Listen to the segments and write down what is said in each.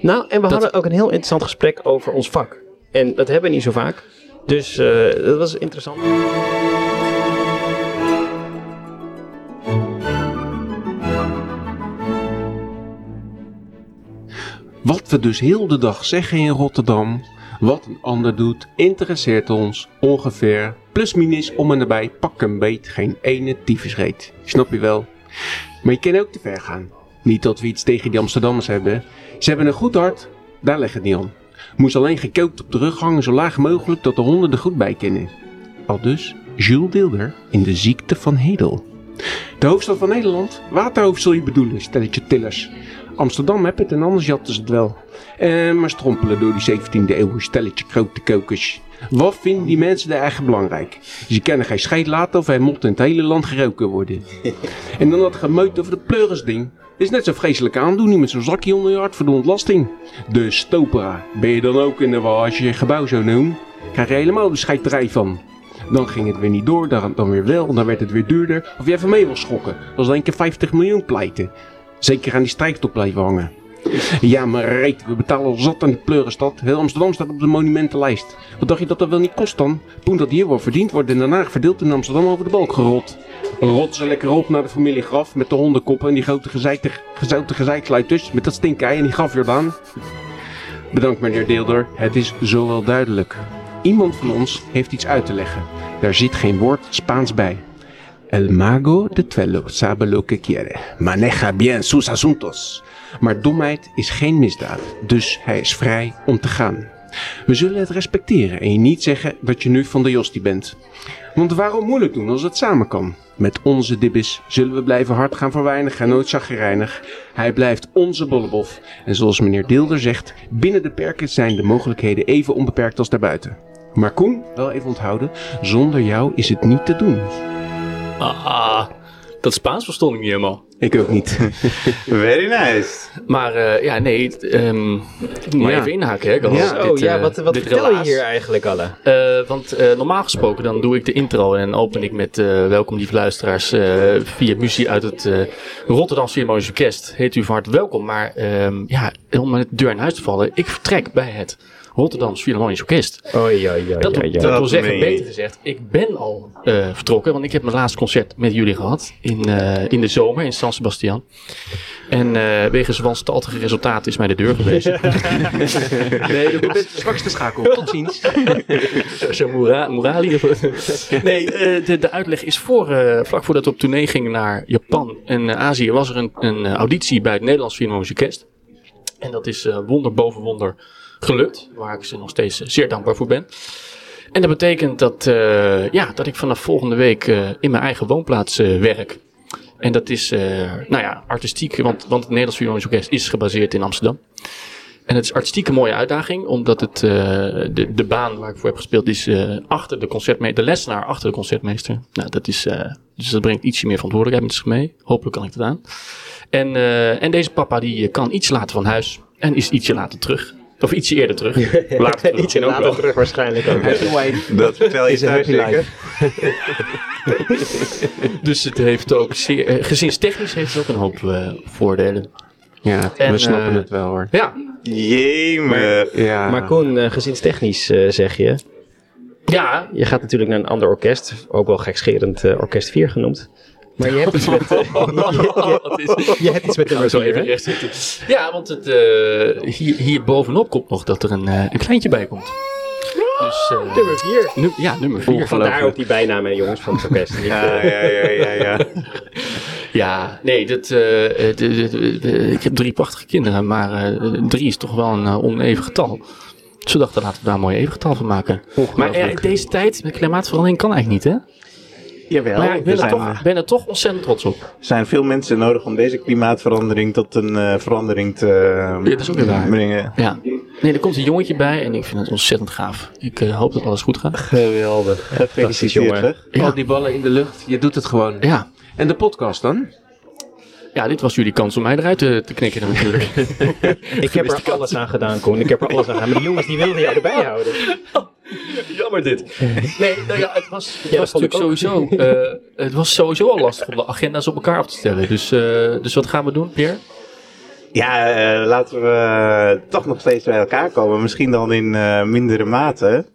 Nou, en we Dat- hadden ook een heel interessant gesprek over ons vak. En dat hebben we niet zo vaak. Dus eh, dat was interessant. Wat we dus heel de dag zeggen in Rotterdam, wat een ander doet, interesseert ons ongeveer plus minus om en nabij pak een beet geen ene tyfusreet. Snap je wel? Maar je kan ook te ver gaan. Niet dat we iets tegen die Amsterdammers hebben. Ze hebben een goed hart, daar leg het niet aan. Moest alleen gekookt op de rug hangen zo laag mogelijk dat de honden er goed bij kennen. Al dus Jules Deelder in de ziekte van Hedel. De hoofdstad van Nederland? Waterhoofd zul je bedoelen, stelletje tillers. Amsterdam heb het en anders jatten ze het wel. Eh, maar strompelen door die 17e eeuw, stelletje grote kokers. Wat vinden die mensen er eigenlijk belangrijk? Ze kennen geen scheid laten of hij moet in het hele land geroken worden. en dan dat gemeut over de pleurisding. Is net zo'n vreselijke aandoening met zo'n zakje onder je hart voor de ontlasting. De stopera. Ben je dan ook in de war als je je gebouw zo noemt? Krijg je helemaal de scheiterij van. Dan ging het weer niet door, dan, dan weer wel, dan werd het weer duurder. Of je even mee wil schokken. Dat was dan een keer 50 miljoen pleiten. Zeker aan die strijktop blijven hangen. Ja, maar reet, we betalen al zat aan die pleurenstad. Heel Amsterdam staat op de monumentenlijst. Wat dacht je dat dat wel niet kost dan? Poen dat hier wordt verdiend wordt en daarna verdeeld in Amsterdam over de balk gerold. Rot ze lekker op naar de familie Graf met de hondenkoppen en die grote gezoute gezeiksluiters met dat stinkei en die grafjordaan. Bedankt meneer Deelder, het is zo wel duidelijk. Iemand van ons heeft iets uit te leggen. Daar zit geen woord Spaans bij. El mago de Twello sabe lo que quiere. Maneja bien sus asuntos. Maar domheid is geen misdaad, dus hij is vrij om te gaan. We zullen het respecteren en je niet zeggen dat je nu van de Jostie bent. Want waarom moeilijk doen als het samen kan? Met onze dibbis zullen we blijven hard gaan voor weinig en nooit chagrijnig. Hij blijft onze bollebof. En zoals meneer Deelder zegt, binnen de perken zijn de mogelijkheden even onbeperkt als daarbuiten. Maar Koen, wel even onthouden, zonder jou is het niet te doen. Ah, dat Spaans verstond ik niet helemaal. Ik ook niet. Very nice. Maar eh, ja, nee, ehm, ik moet maar Ja. even inhaken. Hè. Ja. Oh Dit, ja, eh, wat, wat dit vertel je hier eigenlijk, Alle? Eh, want eh, normaal gesproken dan doe ik de intro en open ik met eh, welkom lieve luisteraars eh, via muziek uit het eh Rotterdam Philharmonisch Orkest. Heet u van harte welkom. Maar ehm, ja, om met de deur in huis te vallen, ik vertrek bij het Rotterdams Philharmonisch Orkest. Oei, oei, oei, Dat, dat wil Dat zeggen, beter gezegd, ik ben al eh, vertrokken. Want ik heb mijn laatste concert met jullie gehad in, eh, in de zomer in San Sebastian. En eh wegens wanstaltige resultaten is mij de deur gewezen. Nee, je bent de zwakste schakel. Tot ziens. Zo Mura, Murali. nee, eh, de, de uitleg is voor, eh, vlak voordat we op tournee gingen naar Japan en Azië, was er een, een auditie bij het Nederlands Philharmonisch Orkest. En dat is eh, wonder boven wonder gelukt, waar ik ze nog steeds eh, zeer dankbaar voor ben. En dat betekent dat, eh, ja, dat ik vanaf volgende week eh, in mijn eigen woonplaats werk. En dat is, nou ja, artistiek, want, want het Nederlands Philharmonisch Orkest is gebaseerd in Amsterdam. En het is artistiek een mooie uitdaging, omdat het, de, de baan waar ik voor heb gespeeld is achter de concertmeester, de lesnaar achter de concertmeester. Nou, dat is, dus dat brengt ietsje meer verantwoordelijkheid met zich mee. Hopelijk kan ik dat aan. En, en deze papa die kan iets later van huis en is ietsje later terug. Of ietsje eerder terug. Later terug, later wel. terug waarschijnlijk ook. Dat vertel je thuis happy zeker? Dus het heeft ook zeer, eh, gezinstechnisch heeft het ook een hoop eh, voordelen. Ja, En, we snappen eh, het wel hoor. Ja, Jemig. Ja. Maar Koen, eh, gezinstechnisch eh, zeg je. ja, Je gaat natuurlijk naar een ander orkest. Ook wel gekscherend eh, Orkest 4 genoemd. Maar je hebt iets met, is- je hebt iets met nummer Zo 4, even hè? recht zitten. Ja, want het, eh, hier, hier bovenop komt nog dat er een, eh, een kleintje bij komt. Dus, eh, Nummer 4. nu- ja, nummer 4. Vandaar ook die bijnaam, hè, jongens, van het orkest. Ja, ja, ja, ja, ja. Ja, nee, dat, de- de- de- de- ik heb drie prachtige kinderen, maar eh, drie is toch wel een oneven getal. Dus we dachten, laten we daar een mooi even getal van maken. Maar eh, in deze tijd, met klimaatverandering, kan eigenlijk niet, hè? Jawel, Maar ja, ik ben er er, zijn, toch, eh, ben er toch ontzettend trots op. zijn veel mensen nodig om deze klimaatverandering tot een eh, verandering te dat is ook weer waar. brengen. Ja. Nee, er komt een jongetje bij en ik vind het ontzettend gaaf. Ik eh, hoop dat alles goed gaat. Geweldig. Gefeliciteerd, jongen. Al die ballen in de lucht, je doet het gewoon. Ja. En de podcast dan? Ja, dit was jullie kans om mij eruit te, te knikken natuurlijk. ik heb er alles aan gedaan, Koen. Ik heb er alles aan gedaan. Maar die jongens die wilden jou erbij houden. Jammer dit. Nee, nou ja, het was, het Ja, was natuurlijk sowieso, eh, het was sowieso al lastig om de agenda's op elkaar af te stellen. Dus, eh, dus wat gaan we doen, Pierre? Ja, eh, laten we toch nog steeds bij elkaar komen. Misschien dan in eh, mindere mate.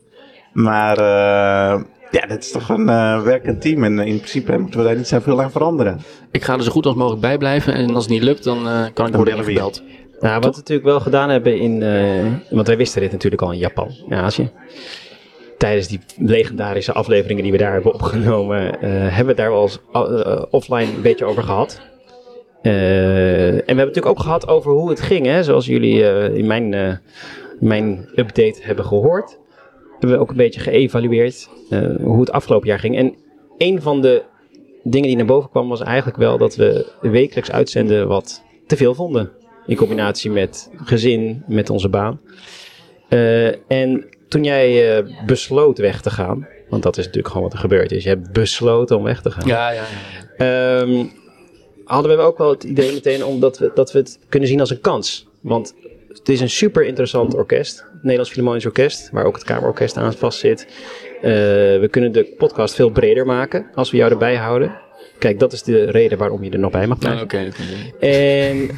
Maar eh, ja, dat is toch een eh, werkend team. En in principe moeten we daar niet zoveel aan veranderen. Ik ga er zo goed als mogelijk bij blijven. En als het niet lukt, dan eh, kan ik worden we je. ingebeld. Nou, wat we natuurlijk wel gedaan hebben in. eh, want wij wisten dit natuurlijk al in Japan, in Azië. Tijdens die legendarische afleveringen die we daar hebben opgenomen, eh, hebben we het daar wel eens eh, offline een beetje over gehad. Eh, en we hebben het natuurlijk ook gehad over hoe het ging, hè, zoals jullie eh, in mijn, eh, mijn update hebben gehoord. Hebben we ook een beetje geëvalueerd eh, hoe het afgelopen jaar ging. En een van de dingen die naar boven kwam was eigenlijk wel dat we wekelijks uitzenden wat te veel vonden. In combinatie met gezin, met onze baan. Eh, en toen jij eh, besloot weg te gaan, want dat is natuurlijk gewoon wat er gebeurd is. Je hebt besloten om weg te gaan. Ja, ja, ja. Ehm, hadden we ook wel het idee meteen omdat we, dat we het kunnen zien als een kans. Want het is een super interessant orkest. Nederlands Philharmonisch Orkest, waar ook het Kamerorkest aan vast zit. Eh, we kunnen de podcast veel breder maken als we jou erbij houden. Kijk, dat is de reden waarom je er nog bij mag Nou, blijven. Oké, oké. En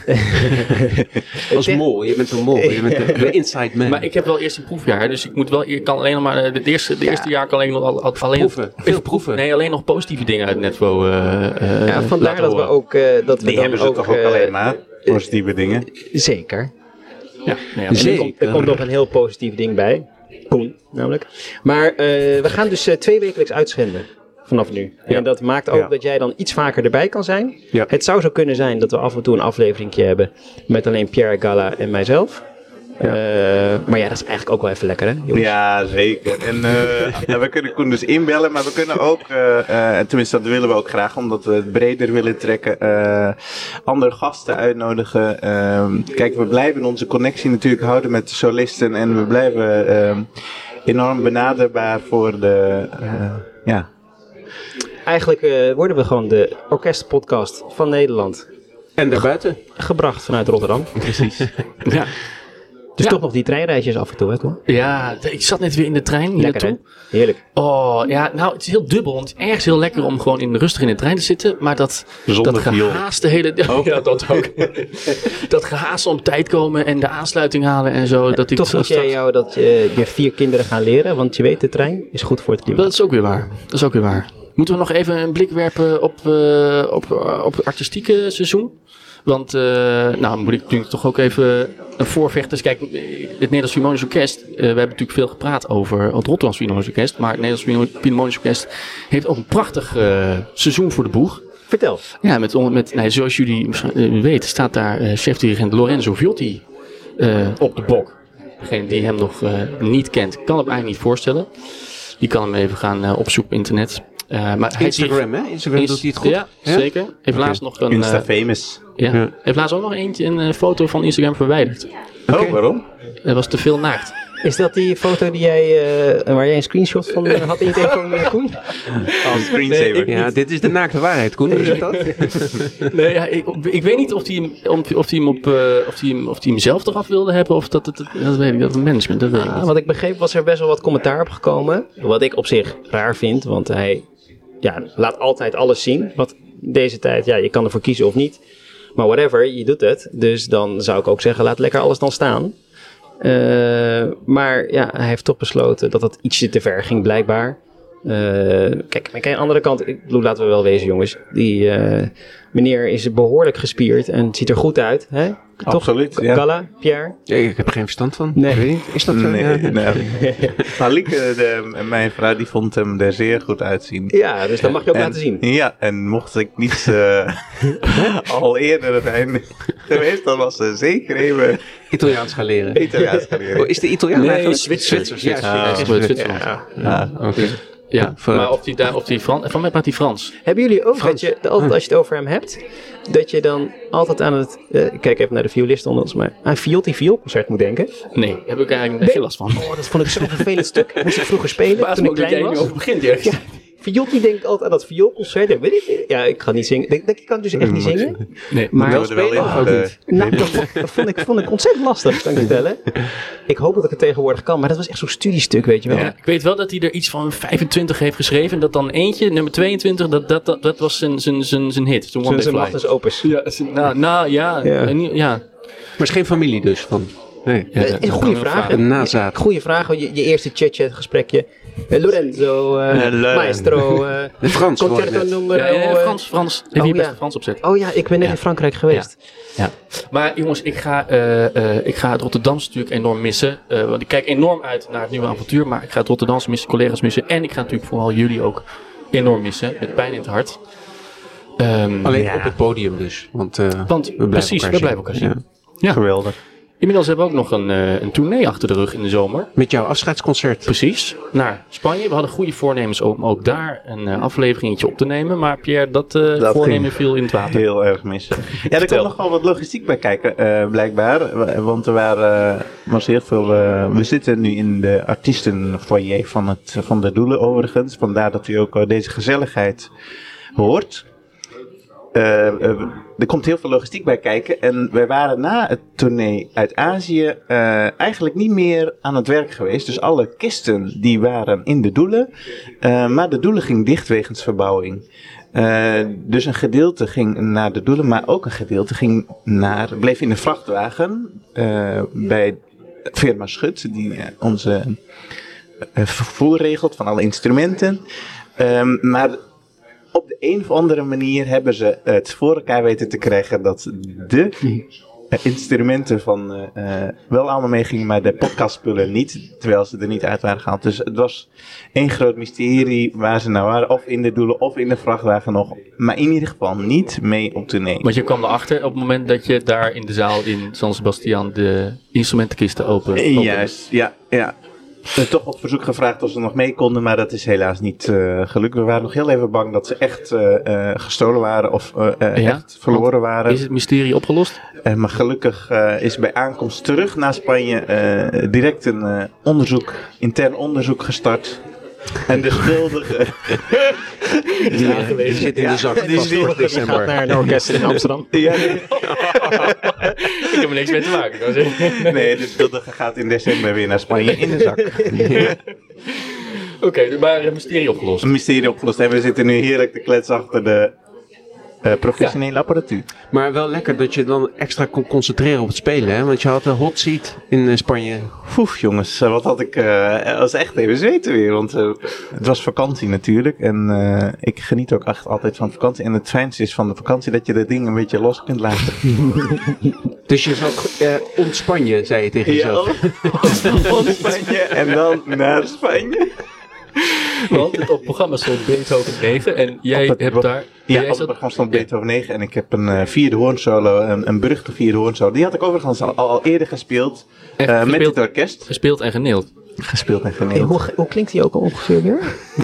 Als mol, je bent een mol. Je bent de, de inside man. Maar ik heb wel eerst een proefjaar, dus ik moet wel, ik kan alleen nog maar, eh, het eerste, de eerste jaar kan alleen nog, al- al- alleen, proeven. Veel proeven. Nee, alleen nog positieve dingen uit Netvo eh eh ja, vandaar laten dat we ook... eh, dat we Die dan hebben ze ook, toch ook alleen maar. Positieve dingen. Zeker. Ja, nee, ja, er, komt, er komt nog een heel positief ding bij. Koen, namelijk. Maar eh, we gaan dus eh, twee wekelijks uitzenden. Vanaf nu. Ja. En dat maakt ook Ja. dat jij dan iets vaker erbij kan zijn. Ja. Het zou zo kunnen zijn dat we af en toe een aflevering hebben met alleen Pierre Gala en mijzelf. Eh, maar ja, dat is eigenlijk ook wel even lekker, hè? jongens? Ja, zeker. En eh, ja, we kunnen Koen dus inbellen, maar we kunnen ook, eh, eh, en tenminste dat willen we ook graag, omdat we het breder willen trekken, eh, andere gasten uitnodigen. Ehm, kijk, we blijven onze connectie natuurlijk houden met de solisten en we blijven ehm, enorm benaderbaar voor de, eh, ja, Eigenlijk eh, worden we gewoon de orkestpodcast van Nederland. en daarbuiten. Gebracht vanuit Rotterdam. ja. Dus Ja. toch nog die treinreisjes af en toe, hè, Koen? ja, ik zat net weer in de trein hier Lekker, hè? naartoe. Heerlijk. Oh, ja, nou, het is heel dubbel. Want het is ergens heel lekker om gewoon in, rustig in de trein te zitten. Maar dat, Zonder dat gehaast de hele... Ja, dat ook. dat gehaast om tijd komen en de aansluiting halen en zo. dat ik Toch zo moet jij straks- jou dat je, je vier kinderen gaan leren, want je weet, de trein is goed voor het klimaat. Dat is ook weer waar. Dat is ook weer waar. Moeten we nog even een blik werpen op, eh, op, eh, op het artistieke seizoen? Want, eh, nou, moet ik natuurlijk toch ook even een voorvechter. Kijk, het Nederlands Philharmonisch Orkest. eh, we hebben natuurlijk veel gepraat over het Rotterdams Philharmonisch Orkest. Maar het Nederlands Philharmonisch Orkest heeft ook een prachtig eh, seizoen voor de boeg. Vertel. Ja, met, met nou, zoals jullie misschien, weten, staat daar chefdirigent Lorenzo Viotti op de bok. Degene die hem nog niet kent, kan het eigenlijk niet voorstellen. Die kan hem even gaan opzoeken op internet. Maar hij Instagram, hè? Instagram doet hij het goed. Ja, zeker. Heeft laatst nog een. Insta eh, famous. Ja. Ja. Heeft laatst ook nog eentje een eh, foto van Instagram verwijderd. Oh, waarom? Er was te veel naakt. Is dat die foto die jij, eh, waar jij een screenshot van eh, had in je telefoon, eh, Koen? Als screensaver. Ja, dit is de naakte waarheid, Koen. Is het dat? Nee, ja, ik, ik weet niet of hij hem, of hij hem, op, eh, of hij hem, of hij hem zelf eraf wilde hebben of dat het, dat weet ik, dat het management, dat weet ik Ah, niet. wat ik begreep was er best wel wat commentaar op gekomen. Wat ik op zich raar vind, want hij ja, laat altijd alles zien. Wat deze tijd, ja, je kan ervoor kiezen of niet. Maar whatever, je doet het. Dus dan zou ik ook zeggen, laat lekker alles dan staan. Eh, maar ja, hij heeft toch besloten dat het ietsje te ver ging, blijkbaar. Eh, kijk, maar aan de andere kant, ik bedoel, laten we wel wezen, jongens. Die eh, meneer is behoorlijk gespierd en ziet er goed uit. Hè? Toch? Absoluut, ja. Gala, Pierre? Ja, ik heb er geen verstand van. Nee. Ik weet niet. Is dat zo? Nee, Ja. nee. Maar Lieke, de, mijn vrouw, die vond hem er zeer goed uitzien. Ja, dus dat mag je ook En- laten zien. Ja, en mocht ik niet eh, al eerder zijn geweest, dan was ze zeker even Italiaans gaan leren. Italiaans gaan leren. Oh, is de Italiaan Nee, eigenlijk? Zwitser. Ja, Zwitser. ja, Ja, Zwitser. Zwitserland. Ja, Ja. Ja, maar of die, daar, of die Frans, van mij praat hij Frans. Hebben jullie ook dat je, altijd als je het over hem hebt, dat je dan altijd aan het, eh, ik kijk even naar de violist onder ons, maar aan Viotti Vioolconcert moet denken? Nee, heb ik eigenlijk geen last van. Oh, dat vond ik zo'n vervelend stuk. Moest ik vroeger spelen Baas toen ik klein was. over begint, Dirk. Viotti denk ik altijd aan dat vioolconcert. Ja, weet ik, ja, ik ga niet zingen. Denk, denk, ik kan dus echt niet zingen. Nee, Maar wel wel spelen in, of ook eh, niet? Nou, dat, vond- dat vond ik, vond ik ontzettend lastig, kan ik je vertellen. Ik hoop dat ik het tegenwoordig kan, maar dat was echt zo'n studiestuk, weet je wel. Ja, ik weet wel dat hij er iets van 25 heeft geschreven. En dat dan eentje, nummer 22, dat, dat, dat, dat was zijn, zijn, zijn, zijn hit. Zijn One Zijn magnus opus. Ja, zijn- nou, nou ja, Ja. ja. Maar het is geen familie dus van. Nee. Ja, Eh, een goede vraag. Een nazaat. Goeie vraag. Je, je eerste chat-chat gesprekje. Eh, Lorenzo, eh, Lorenzo. maestro, eh, De Frans concerto numero... Ja, ja, eh, Frans, Frans. Heb oh, je best ja. Frans opzet. Oh ja, ik ben net Ja. in Frankrijk geweest. Ja. Maar jongens, ik ga, eh, eh, ik ga het Rotterdamse natuurlijk enorm missen. Eh, want ik kijk enorm uit naar het nieuwe avontuur. Maar ik ga het Rotterdamse missen, collega's missen. En ik ga natuurlijk vooral jullie ook enorm missen. Met pijn in het hart. Ehm, Alleen Ja. op het podium dus. Want, eh, want we blijven precies, elkaar we zien. blijven elkaar zien. Ja. Geweldig. Inmiddels hebben we ook nog een, eh, een tournee achter de rug in de zomer. Met jouw afscheidsconcert. Precies, naar Spanje. We hadden goede voornemens om ook daar een eh, afleveringetje op te nemen. Maar Pierre, dat, eh, Dat voornemen viel in het water. Heel erg mis. Ja, er komt nog wel wat logistiek bij kijken, eh, blijkbaar. Wa- Want er waren, was heel veel. we zitten nu in de artiestenfoyer van, het, van de Doelen, overigens. Vandaar dat u ook deze gezelligheid hoort. Eh, eh, er komt heel veel logistiek bij kijken. En wij waren na het tournee uit Azië eh, eigenlijk niet meer aan het werk geweest. Dus alle kisten die waren in de doelen. Maar de doelen ging dicht wegens verbouwing. Dus een gedeelte ging naar de doelen, maar ook een gedeelte ging naar, bleef in de vrachtwagen bij firma Schut, die onze vervoer regelt van alle instrumenten. Ehm, maar op de een of andere manier hebben ze het voor elkaar weten te krijgen dat de eh, instrumenten van eh, eh, wel allemaal meegingen, maar de podcastspullen niet, terwijl ze er niet uit waren gehaald. Dus het was één groot mysterie waar ze nou waren, of in de doelen of in de vrachtwagen nog, maar in ieder geval niet mee op tournee. Want je kwam erachter op het moment dat je daar in de zaal in San Sebastian de instrumentenkisten open. opende. Juist, ja, ja. Toch op verzoek gevraagd of ze nog mee konden, maar dat is helaas niet eh, gelukt. We waren nog heel even bang dat ze echt eh, eh, gestolen waren of Ja? echt verloren waren. Is het mysterie opgelost? Maar gelukkig is bij aankomst terug naar Spanje direct een onderzoek, intern onderzoek gestart. En de schuldige. Die, die zit in de zak. die voor Gaat naar een orkest in Amsterdam. ja, nee, Ik heb er niks mee te maken. nee, de schuldige gaat in december weer naar Spanje in de zak. Oké, maar het mysterie opgelost. Een mysterie opgelost. En we zitten nu heerlijk te kletsen achter de eh, professionele apparatuur. Maar wel lekker dat je dan extra kon concentreren op het spelen. Hè? Want je had een hot seat in eh, Spanje. Oef, jongens, eh, wat had ik. het was echt even zweten weer. Want eh, het was vakantie natuurlijk. En ik geniet ook echt altijd van vakantie. En het fijnste is van de vakantie dat je dat ding een beetje los kunt laten. Dus je eh ontspan je, zei je tegen jezelf. van Spanje en dan naar Spanje. Want het op het programma stond Beethoven 9 en jij het- hebt daar... Ja, jij op het programma stond Beethoven 9 en ik heb een eh, vierde hoornsolo, een, een beruchte vierde hoornsolo. Die had ik overigens al, al eerder gespeeld. Eh, met het orkest. gespeeld en geneeld. Gespeeld en Hey, geneeld. hoe, hoe klinkt die ook al ongeveer weer?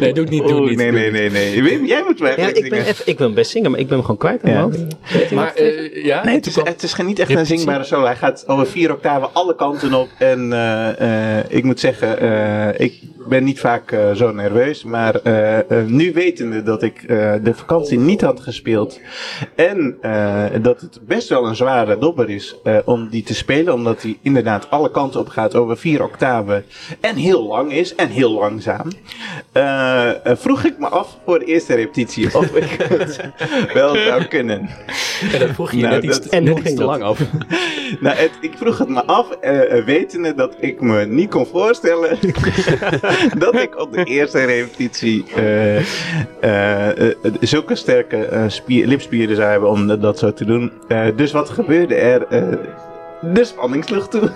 Nee, doe het niet, doe het Oeh, niet. nee, doe nee, nee, nee. Wim, jij moet weg. Ja, ik, ben even, ik wil hem best zingen, maar ik ben hem gewoon kwijt aan Ja. Maar, eh, ja? Nee, het is, het is niet echt een zingbare solo. Hij gaat over vier octaven alle kanten op. En eh, eh, ik moet zeggen, eh, ik ben niet vaak eh, zo nerveus. Maar nu wetende dat ik eh, de vakantie niet had gespeeld. En eh, dat het best wel een zware dobber is eh, om die te spelen. Omdat hij inderdaad alle kanten op gaat over vier octaven. En heel lang is en heel langzaam. eh, eh, vroeg ik me af voor de eerste repetitie of ik het wel zou kunnen. En dat vroeg je Nou, net iets, dat- en en net hoe iets ging te lang af. Nou, het, ik vroeg het me af, eh, wetende dat ik me niet kon voorstellen dat ik op de eerste repetitie zulke sterke spier, lipspieren zou hebben om dat- zo te doen. Dus wat gebeurde er? Eh, de spanning sloeg toe.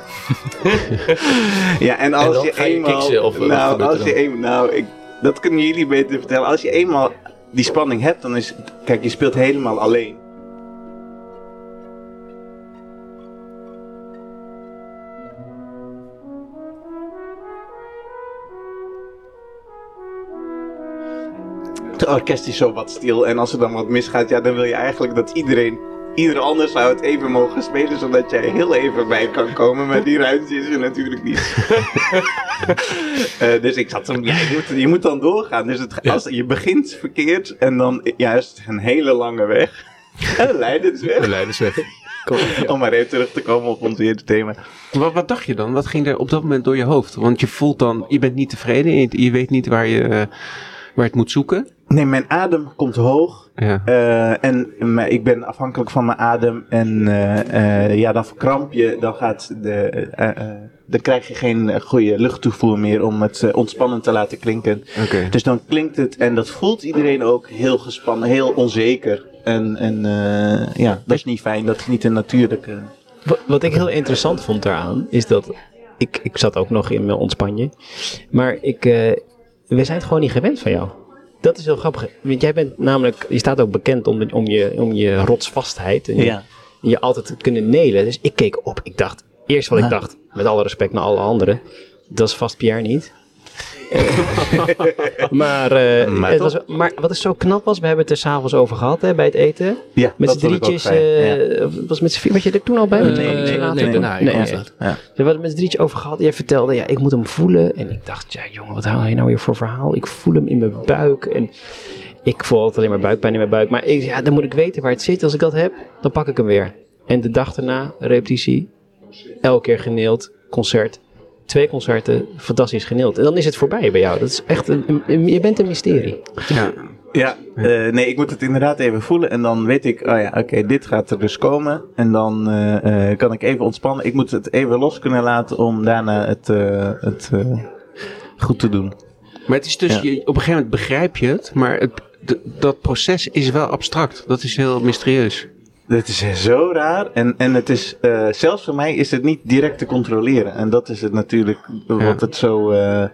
ja, en als dan je ga je eenmaal... kiksen, of wat nou, als je eenmaal... Nou, ik, dat kunnen jullie beter vertellen. Als je eenmaal die spanning hebt, dan is... Kijk, je speelt helemaal alleen. Het orkest is zo wat stil en als er dan wat misgaat, ja, dan wil je eigenlijk dat iedereen ieder ander zou het even mogen spelen, zodat jij heel even bij kan komen. Maar die ruimte is er natuurlijk niet. Eh, dus ik zat hem, ja, je moet, je moet dan doorgaan. Dus het, als, je begint verkeerd en dan juist een hele lange weg. En Leidensweg. De Leidersweg. Om maar even terug te komen op ons eerste thema. Wat, wat dacht je dan? Wat ging er op dat moment door je hoofd? Want je voelt dan, je bent niet tevreden. Je, je weet niet waar je, eh, waar je het moet zoeken. Nee, mijn adem komt hoog. Ja. Eh, en maar ik ben afhankelijk van mijn adem. En eh, eh, ja, dan verkramp je. Dan, gaat de, eh, eh, dan krijg je geen goede luchttoevoer meer om het ontspannend te laten klinken. Oké. Dus dan klinkt het, en dat voelt iedereen ook heel gespannen, heel onzeker. En, en eh, ja, dat is niet fijn. Dat is niet een natuurlijke. Wat, wat ik heel interessant vond daaraan, is dat ik, ik zat ook nog in mijn ontspanje. Maar ik, eh, we zijn het gewoon niet gewend van jou. Dat is heel grappig. Want jij bent namelijk, je staat ook bekend om, om, je, om je rotsvastheid. En je, Ja. je altijd kunnen nelen. Dus ik keek op. Ik dacht, eerst wat ik dacht, met alle respect naar alle anderen. Dat is vast Pierre niet. maar, eh, Maar het was, maar wat is zo knap was, we hebben het er s'avonds over gehad hè, bij het eten. Ja, Met z'n drietjes. Ja. eh, was met z'n vier, was je er toen al bij? Met Nee, nee, nee, later nee, toen? daarna, ik Nee, was ja. Ja. We hebben het met z'n drietjes over gehad. Jij vertelde, ja, ik moet hem voelen. En ik dacht, ja jongen, wat haal je nou weer voor verhaal? Ik voel hem in mijn buik. En ik voel altijd alleen maar buikpijn in mijn buik. Maar ik, ja, dan moet ik weten waar het zit. Als ik dat heb, dan pak ik hem weer. En de dag daarna, repetitie. Elke keer geneeld, concert. Twee concerten, fantastisch geneeld. En dan is het voorbij bij jou. Dat is echt een, een- een- je bent een mysterie. Ja. Ja, eh, nee, ik moet het inderdaad even voelen. En dan weet ik, oh ja, oké, dit gaat er dus komen. En dan eh, eh, kan ik even ontspannen. Ik moet het even los kunnen laten om daarna het, eh, het eh, goed te doen. Maar het is dus, Ja. je, op een gegeven moment begrijp je het, maar het, dat proces is wel abstract. Dat is heel mysterieus. Dit is zo raar. En, en het is, eh, zelfs voor mij is het niet direct te controleren. En dat is het natuurlijk wat het zo... eh,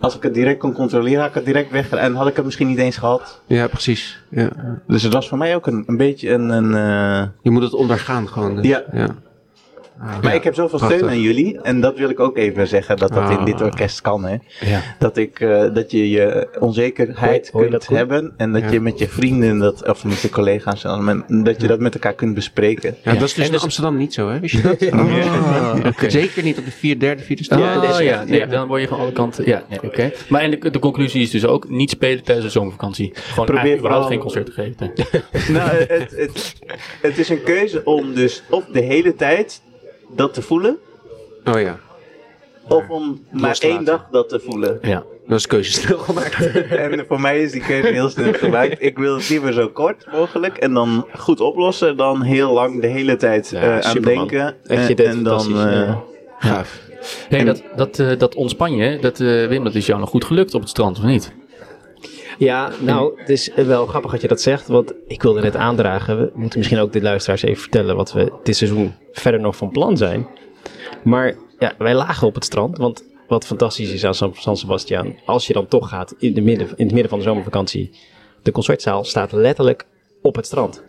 als ik het direct kon controleren, had ik het direct weg. En had ik het misschien niet eens gehad. Ja, precies. Ja. Dus het was voor mij ook een, een beetje een... een eh, Je moet het ondergaan gewoon. dus. Ja. ja. Maar ik heb zoveel prachtig. steun aan jullie. En dat wil ik ook even zeggen, dat dat in dit Ah. orkest kan. Hè. Ja. Dat, ik, eh, dat je je onzekerheid Hoor je- hoor je kunt hebben. En dat Ja. je met je vrienden, dat, of met je collega's, dat je dat met elkaar kunt bespreken. Ja, dat is dus En in dus- Amsterdam niet zo, hè? Wist je dat? Ah, oké. Zeker niet op de vier, derde, vierde stad. Ja, dit is ja, nee, ja. dan word je van alle kanten. Ja, nee, oké. Maar en de, de conclusie is dus ook niet spelen tijdens de zomervakantie. Gewoon Probeer überhaupt vooral- geen concert te geven. nou, het, het, het is een keuze om dus of de hele tijd dat te voelen, Oh ja, of om maar één dag dat te voelen. Ja. dat is keuze snel gemaakt. En voor mij is die keuze heel snel gemaakt. Ik wil het liever zo kort mogelijk en dan goed oplossen dan heel lang de hele tijd Ja, eh, aan superman. denken. Echt, je En, dan. eh, ja. Gaaf. Hey, dat, dat, eh, dat ontspannen, dat, eh, Wim, dat is jou nog goed gelukt op het strand, of niet? Ja, nou, het is wel grappig dat je dat zegt, want ik wilde net aandragen. We moeten misschien ook de luisteraars even vertellen wat we dit seizoen verder nog van plan zijn. Maar ja, wij lagen op het strand, want wat fantastisch is aan San, Sebastian, als je dan toch gaat in, de midden, in het midden van de zomervakantie, de concertzaal staat letterlijk op het strand.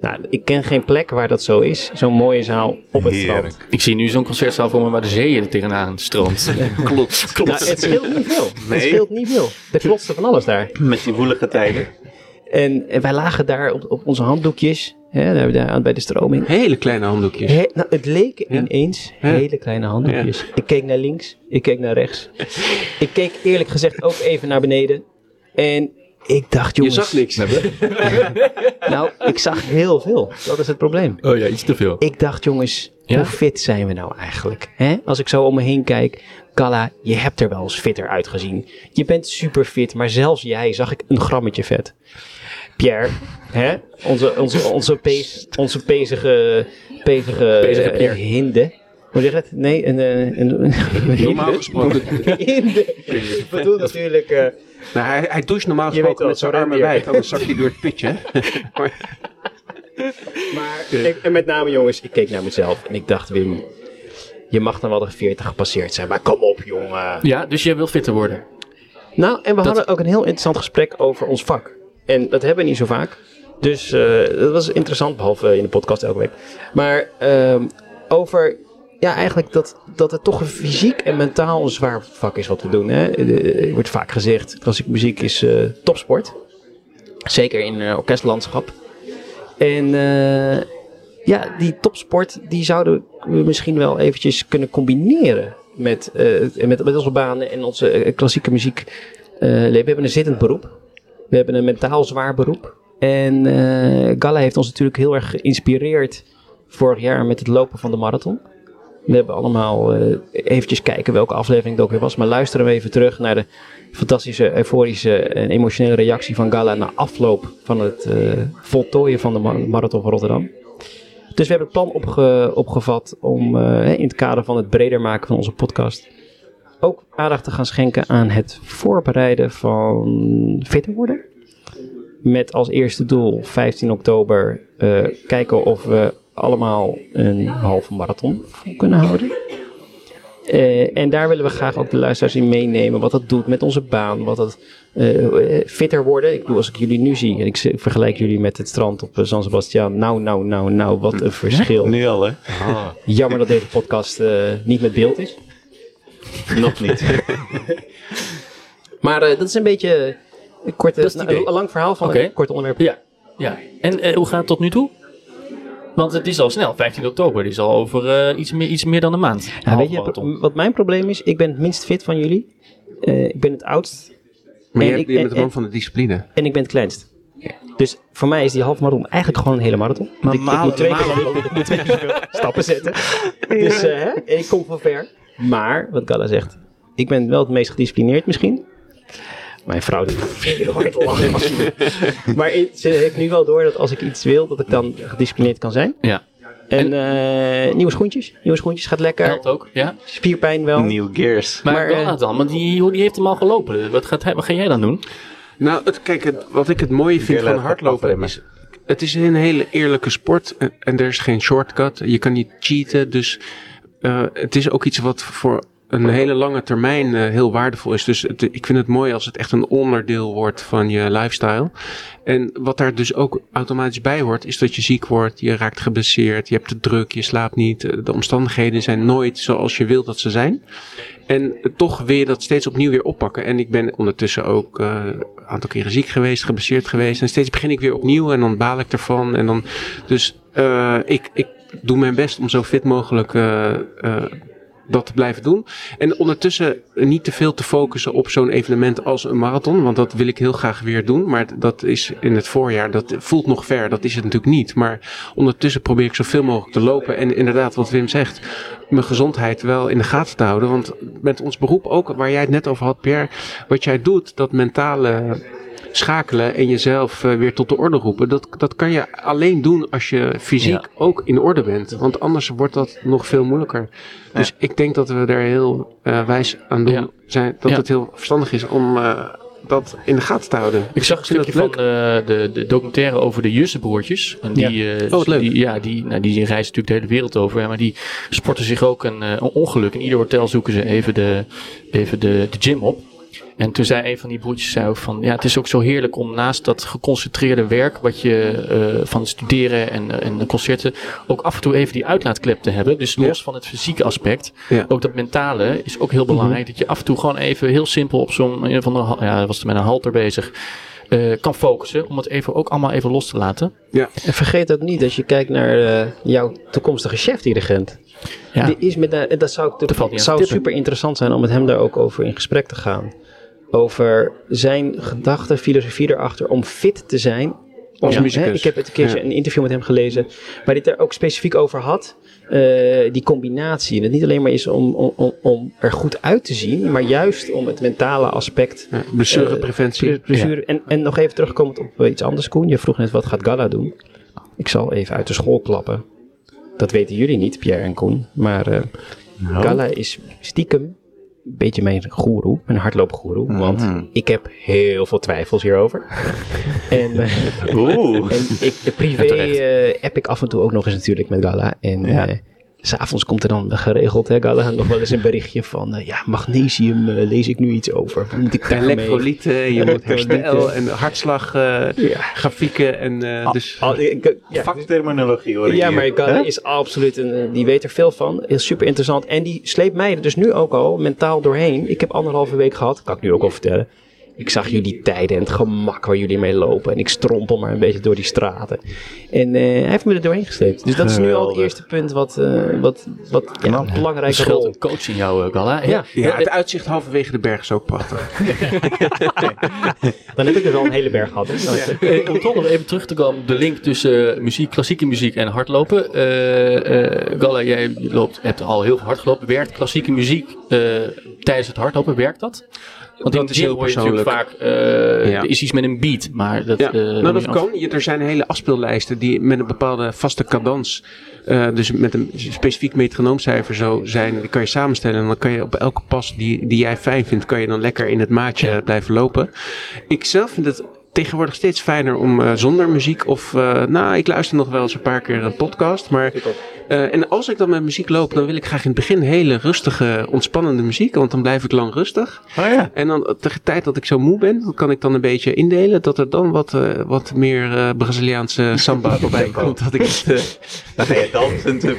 Nou, ik ken geen plek waar dat zo is, zo'n mooie zaal op het Heerlijk. strand. Ik zie nu zo'n concertzaal voor me waar de zee er tegenaan stroomt. Klopt. Nou, het scheelt niet veel. Het Nee. scheelt niet veel. Er klotste van alles daar. met die woelige tijden. En, en wij lagen daar op, op onze handdoekjes, hè, daar, hebben we daar aan bij de stroming. Hele kleine handdoekjes. He- nou, het leek Ja. ineens Ja. hele kleine handdoekjes. Ik keek naar links, ik keek naar rechts. ik keek eerlijk gezegd ook even naar beneden. En ik dacht, Je jongens... zag niks. Nou, ik zag heel veel. Dat is het probleem. Oh ja, iets te veel. Ik dacht, jongens, Ja? hoe fit zijn we nou eigenlijk? Hè? Als ik zo om me heen kijk, Kalla, je hebt er wel eens fitter uitgezien. Je bent super fit, maar zelfs jij zag ik een grammetje vet. Pierre, hè? Onze, onze, onze, pees, onze pezige, pezige, Pezige eh, Pierre. hinde. Hoe zeg je het? Nee, een, eh, een, een, een Normaal gesproken. hinde. Ik bedoel natuurlijk... eh, Nou, hij, hij doucht normaal Je gesproken met zijn zo'n armen rendier. wijd. Anders zak hij door het putje. Maar- ik, en met name jongens, ik keek naar mezelf en ik dacht Wim, je mag dan wel de 40 gepasseerd zijn, maar kom op jongen. Ja, dus jij wil fitter worden. Nou, en we hadden ook een heel interessant gesprek over ons vak. En dat hebben we niet zo vaak. Dus eh, dat was interessant, behalve in de podcast elke week. Maar ehm, over, ja eigenlijk dat, dat het toch een fysiek en mentaal een zwaar vak is wat we doen. Hè? Eh, Er wordt vaak gezegd, klassieke muziek is eh, topsport. Zeker in eh, orkestlandschap. En, eh, ja, die topsport, die zouden we misschien wel eventjes kunnen combineren met, eh, met, met onze banen en onze eh, klassieke muziek. Eh, we hebben een zittend beroep. We hebben een mentaal zwaar beroep. En eh, Galla heeft ons natuurlijk heel erg geïnspireerd vorig jaar met het lopen van de marathon. We hebben allemaal eh, eventjes kijken welke aflevering het ook weer was. Maar luisteren we even terug naar de fantastische, euforische en emotionele reactie van Gala na afloop van het eh, voltooien van de ma- marathon van Rotterdam. Dus we hebben het plan opge- opgevat om eh, in het kader van het breder maken van onze podcast ook aandacht te gaan schenken aan het voorbereiden van fitter worden. Met als eerste doel 15 oktober kijken of we allemaal een halve marathon vol kunnen houden. Eh, en daar willen we graag ook de luisteraars in meenemen. Wat dat doet met onze baan. Wat dat eh, eh, fitter worden. Ik bedoel, als ik jullie nu zie en ik vergelijk jullie met het strand op San Sebastian. Nou, nou, nou, nou, wat een verschil. Nu al, hè? Jammer dat deze podcast eh, niet met beeld is. Nog niet. Maar eh, dat is een beetje een, korte, het nou, lang verhaal van een kort onderwerp. Ja, ja. En eh, hoe gaat het tot nu toe? Want het is al snel, 15 oktober. Het is al over eh, iets, meer, iets meer dan een maand. Ja, weet je, wat mijn probleem is? Ik ben het minst fit van jullie. Eh, ik ben het oudst Maar En je, ik- hebt, je bent en- de man van de discipline. en ik ben het kleinst. Dus voor mij is die half marathon eigenlijk gewoon een hele marathon. Maar ik, ik malen- moet twee keer, malen- ik moet twee keer zoveel stappen zetten. Dus eh, hè, ik kom van ver. Maar, wat Gala zegt, ik ben wel het meest gedisciplineerd misschien. Mijn vrouw die veel hard lachen. Maar ik- ze heeft nu wel door dat als ik iets wil, dat ik dan gedisciplineerd kan zijn. Ja, En eh, nieuwe schoentjes. Nieuwe schoentjes gaat lekker. helpt ook. Ja. Spierpijn wel. New Gears. Maar, Maar, eh, dan, want die, die heeft hem al gelopen. Wat, gaat hij, wat ga jij dan doen? Nou, het, kijk, het- wat ik het mooie vind van hardlopen is... Het is een hele eerlijke sport en, en er is geen shortcut. Je kan niet cheaten, dus eh, het is ook iets wat voor een hele lange termijn eh, heel waardevol is. Dus ik vind het mooi als het echt een onderdeel wordt van je lifestyle. En wat daar dus ook automatisch bij hoort, is dat je ziek wordt, je raakt geblesseerd, je hebt te druk, je slaapt niet. eh, De omstandigheden zijn nooit zoals je wilt dat ze zijn. En toch wil je dat steeds opnieuw weer oppakken. En ik ben ondertussen ook eh, een aantal keren ziek geweest, geblesseerd geweest. En steeds begin ik weer opnieuw en dan baal ik ervan. En dan, dus eh, ik, ik doe mijn best om zo fit mogelijk eh, eh, dat te blijven doen. En ondertussen niet te veel te focussen op zo'n evenement als een marathon. Want dat wil ik heel graag weer doen. Maar dat is in het voorjaar. Dat voelt nog ver. Dat is het natuurlijk niet. Maar ondertussen probeer ik zoveel mogelijk te lopen. En inderdaad, wat Wim zegt. Mijn gezondheid wel in de gaten te houden. Want met ons beroep ook, waar jij het net over had, Pierre. Wat jij doet, dat mentale schakelen en jezelf eh, weer tot de orde roepen. Dat, dat kan je alleen doen als je fysiek Ja. ook in orde bent. Want anders wordt dat nog veel moeilijker. Dus ik denk dat we daar heel eh, wijs aan doen Ja. zijn. Dat Ja. het heel verstandig is om eh, dat in de gaten te houden. Ik zag een stukje van de, de, de documentaire over de Jussenbroertjes. En die, eh, Oh, leuk. Die, ja, die, nou, die reizen natuurlijk de hele wereld over. hè, Maar die sporten zich ook een, een ongeluk. In ieder hotel zoeken ze even de, even de, de gym op. En toen zei een van die broertjes zei ook van, ja, het is ook zo heerlijk om naast dat geconcentreerde werk, wat je eh, van studeren en, en de concerten, ook af en toe even die uitlaatklep te hebben. Dus los van het fysieke aspect, Ja. ook dat mentale is ook heel belangrijk. Dat je af en toe gewoon even heel simpel op zo'n, een van de, ja, was er met een halter bezig, eh, kan focussen. Om het even ook allemaal even los te laten. En vergeet ook niet, als je kijkt naar eh, jouw toekomstige chefdirigent. Ja. Die is met, de- dat zou, zou te tippen. super interessant zijn om met hem daar ook over in gesprek te gaan. Over zijn gedachten, filosofie erachter om fit te zijn. Als muzikus. hè, ik heb het een keertje Ja. een interview met hem gelezen waar hij het er ook specifiek over had. Eh, die combinatie. Dat het niet alleen maar is om, om, om, om er goed uit te zien, maar juist om het mentale aspect Ja, blessurepreventie. Blessure. En, en nog even terugkomend op iets anders, Koen. Je vroeg net wat gaat Gala doen. Ik zal even uit de school klappen. Dat weten jullie niet, Pierre en Koen. Maar eh, Gala is stiekem beetje mijn goeroe, mijn hardloopgoeroe. Want Mhm. ik heb heel veel twijfels hierover. en eh, Oeh. en ik, privé terecht. eh app ik af en toe ook nog eens natuurlijk met Gala. En Ja. eh, s'avonds komt er dan geregeld, hè, Gala, nog wel eens een berichtje van... eh, ja, magnesium eh, lees ik nu iets over. Moet ik daarmee? Elektrolyten, je moet herstel en hartslag, eh, Ja. grafieken en eh, dus... Al- ik- ja, Vakterminologie hoor ik ja, hier. maar Gala Hè? is absoluut een, die weet er veel van. Is super interessant. En die sleept mij er dus nu ook al mentaal doorheen. Ik heb anderhalve week gehad, kan ik nu ook al vertellen. Ik zag jullie tijden en het gemak waar jullie mee lopen. En ik strompel maar een beetje door die straten. En eh, hij heeft me er doorheen gesleept. Dus dat is nu al het eerste punt wat, eh, wat, wat ja, een belangrijke rol. een coach in jou, eh, Galla. Ja, Ja, het uitzicht halverwege de berg is ook prachtig. dan heb ik dus al een hele berg gehad. hè. Eh, om toch nog even terug te komen de link tussen muziek, klassieke muziek en hardlopen. Eh eh Galla, jij loopt, hebt al heel veel hard gelopen. Werkt klassieke muziek eh, tijdens het hardlopen, werkt dat? Want Dat is heel natuurlijk vaak, eh, Ja. is iets met een beat, maar dat... Ja, eh, nou dat kan. Je- Er zijn hele afspeellijsten die met een bepaalde vaste cadans, eh, dus met een specifiek metronoomcijfer zo zijn, die kan je samenstellen. En dan kan je op elke pas die, die jij fijn vindt, kan je dan lekker in het maatje blijven lopen. Ik zelf vind het tegenwoordig steeds fijner om zonder muziek of, nou ik luister nog wel eens een paar keer een podcast, maar eh, en als ik dan met muziek loop, dan wil ik graag in het begin hele rustige, ontspannende muziek, want dan blijf ik lang rustig. Oh ja. En dan tegen de tijd dat ik zo moe ben, dan kan ik dan een beetje indelen dat er dan wat, eh, wat meer eh, Braziliaanse samba voorbij komt. Dat ik het, eh, Dan ga je dansend eh,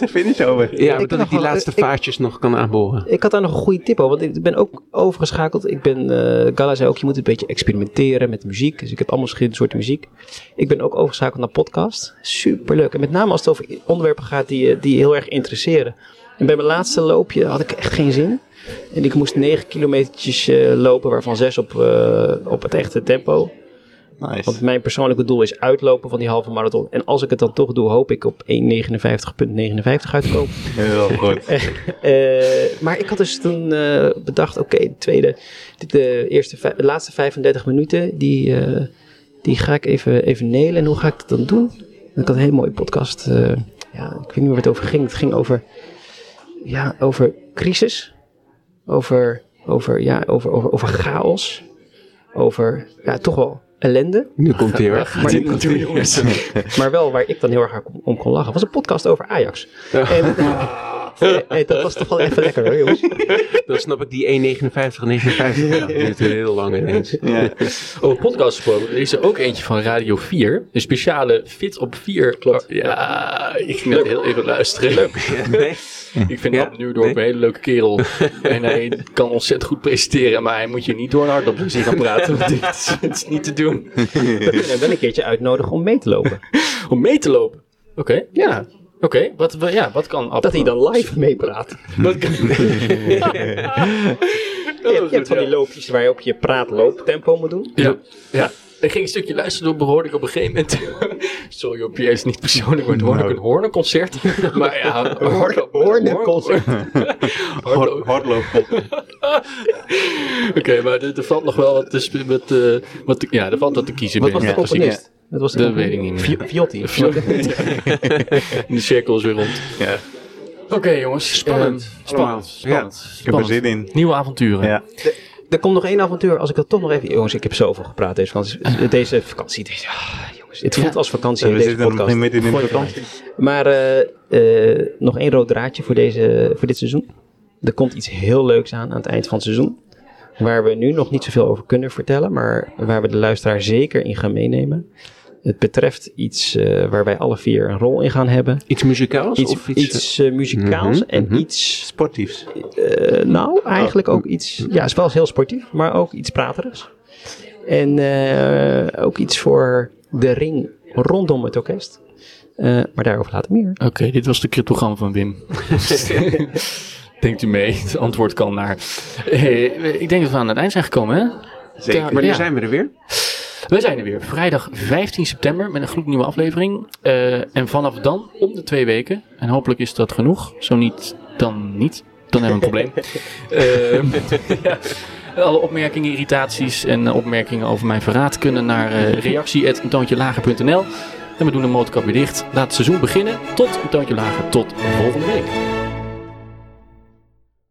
de finish over. ja, ik dat ik die wel- laatste vaartjes nog kan aanboren. Ik had daar nog een goede tip over, want ik ben ook overgeschakeld. Ik ben, eh Gala zei ook, je moet een beetje experimenteren met muziek. Dus ik heb allemaal verschillende soorten muziek. Ik ben ook overgeschakeld naar podcast. Superleuk. En met name als het over onderwerpen gaat die, je- die je heel erg interesseren. En bij mijn laatste loopje had ik echt geen zin. En ik moest 9 kilometertjes eh, lopen, waarvan 6 op, eh, op het echte tempo. Nice. Want mijn persoonlijke doel is uitlopen van die halve marathon. En als ik het dan toch doe, hoop ik op 1.59.59 uit te komen. Heel goed. Eh, maar ik had dus toen eh, bedacht, oké, de tweede, de, eerste, de laatste 35 minuten, die, eh, die ga ik even, even nelen. En hoe ga ik dat dan doen? En ik had een hele mooie podcast. Ja, ik weet niet meer waar het over ging. Het ging over, ja, over crisis. Over, over, ja, over, over, over chaos. Over, ja, toch wel ellende. Nu komt hij weer. Maar, maar wel waar ik dan heel erg om- kon lachen. was een podcast over Ajax. En, hey, dat was toch wel even lekker hoor, jongens. Dan snap ik die 1,59, 59. Ja, dat duurt heel lang ineens. Ja. Over podcast gesproken, er is er ook eentje van Radio 4. Een speciale Fit op 4. Klopt. Ja, ik ging net heel even luisteren. Ja, nee. Ik vind Ja? Ab Nuurdorp Nee? een hele leuke kerel. en hij kan ontzettend goed presenteren, maar hij moet je niet door een hart op zijn zin gaan praten. Want dit is, dit is niet te doen. We kunnen hem wel een keertje uitnodigen om mee te lopen. Om mee te lopen. Oké. Ja. Oké, wat, wa- ja, wat kan? Dat hij dan live meepraat. Wat kan... Je, hebt- je hebt van die loopjes waar je op je praat-looptempo moet doen. Ja, ja. Ik ging een stukje luisteren, door behoorde ik op een gegeven moment... Sorry op je is niet persoonlijk, maar het hoorde ik een hoornenconcert. maar ja, hoornen- hoornenconcert. Hardloop- Hardlopen. Oké, maar er, valt nog wel wat te, wat, eh, wat te- ja, er valt wat te kiezen. Wat was de binnen. Ja, componist? Dat, was de Dat weet ik niet meer. Vi- Viotti. De cirkel is weer rond. Ja. Oké jongens. Spannend. Ehm, spannend. Spannend. Ik heb er zin in. Nieuwe avonturen. Ja. Er komt nog één avontuur, als ik dat toch nog even... Jongens, ik heb zoveel gepraat deze vakantie. Deze vakantie, deze, ah, jongens, het voelt Ja. als vakantie We in deze zitten nog podcast. midden in de vakantie. Maar eh, eh, nog één rood draadje voor, deze, voor dit seizoen. Er komt iets heel leuks aan aan het eind van het seizoen. Waar we nu nog niet zoveel over kunnen vertellen, maar waar we de luisteraar zeker in gaan meenemen. Het betreft iets eh, waar wij alle vier een rol in gaan hebben. Iets muzikaals? Iets, of iets, iets eh, muzikaals Mhm, en mhm. iets, Sportiefs. eh, nou eigenlijk ook iets, ja, het is wel heel sportief, maar ook iets praterigs. En eh, ook iets voor de ring rondom het orkest. Eh, maar daarover later meer. Oké, dit was de cryptogram van Wim. Denkt u mee? Het antwoord kan naar. Hey, ik denk dat we aan het eind zijn gekomen, hè? Zeker. Ja. Wanneer zijn we er weer? We zijn er weer. Vrijdag 15 september met een gloednieuwe aflevering. Eh, en vanaf dan om de twee weken. En hopelijk is dat genoeg. Zo niet, dan niet. Dan hebben we een probleem. Ja. Alle opmerkingen, irritaties en eh, opmerkingen over mijn verraad kunnen naar uh. En we doen de motorkap weer dicht. Laat het seizoen beginnen. Tot een toontje lager. Tot volgende week.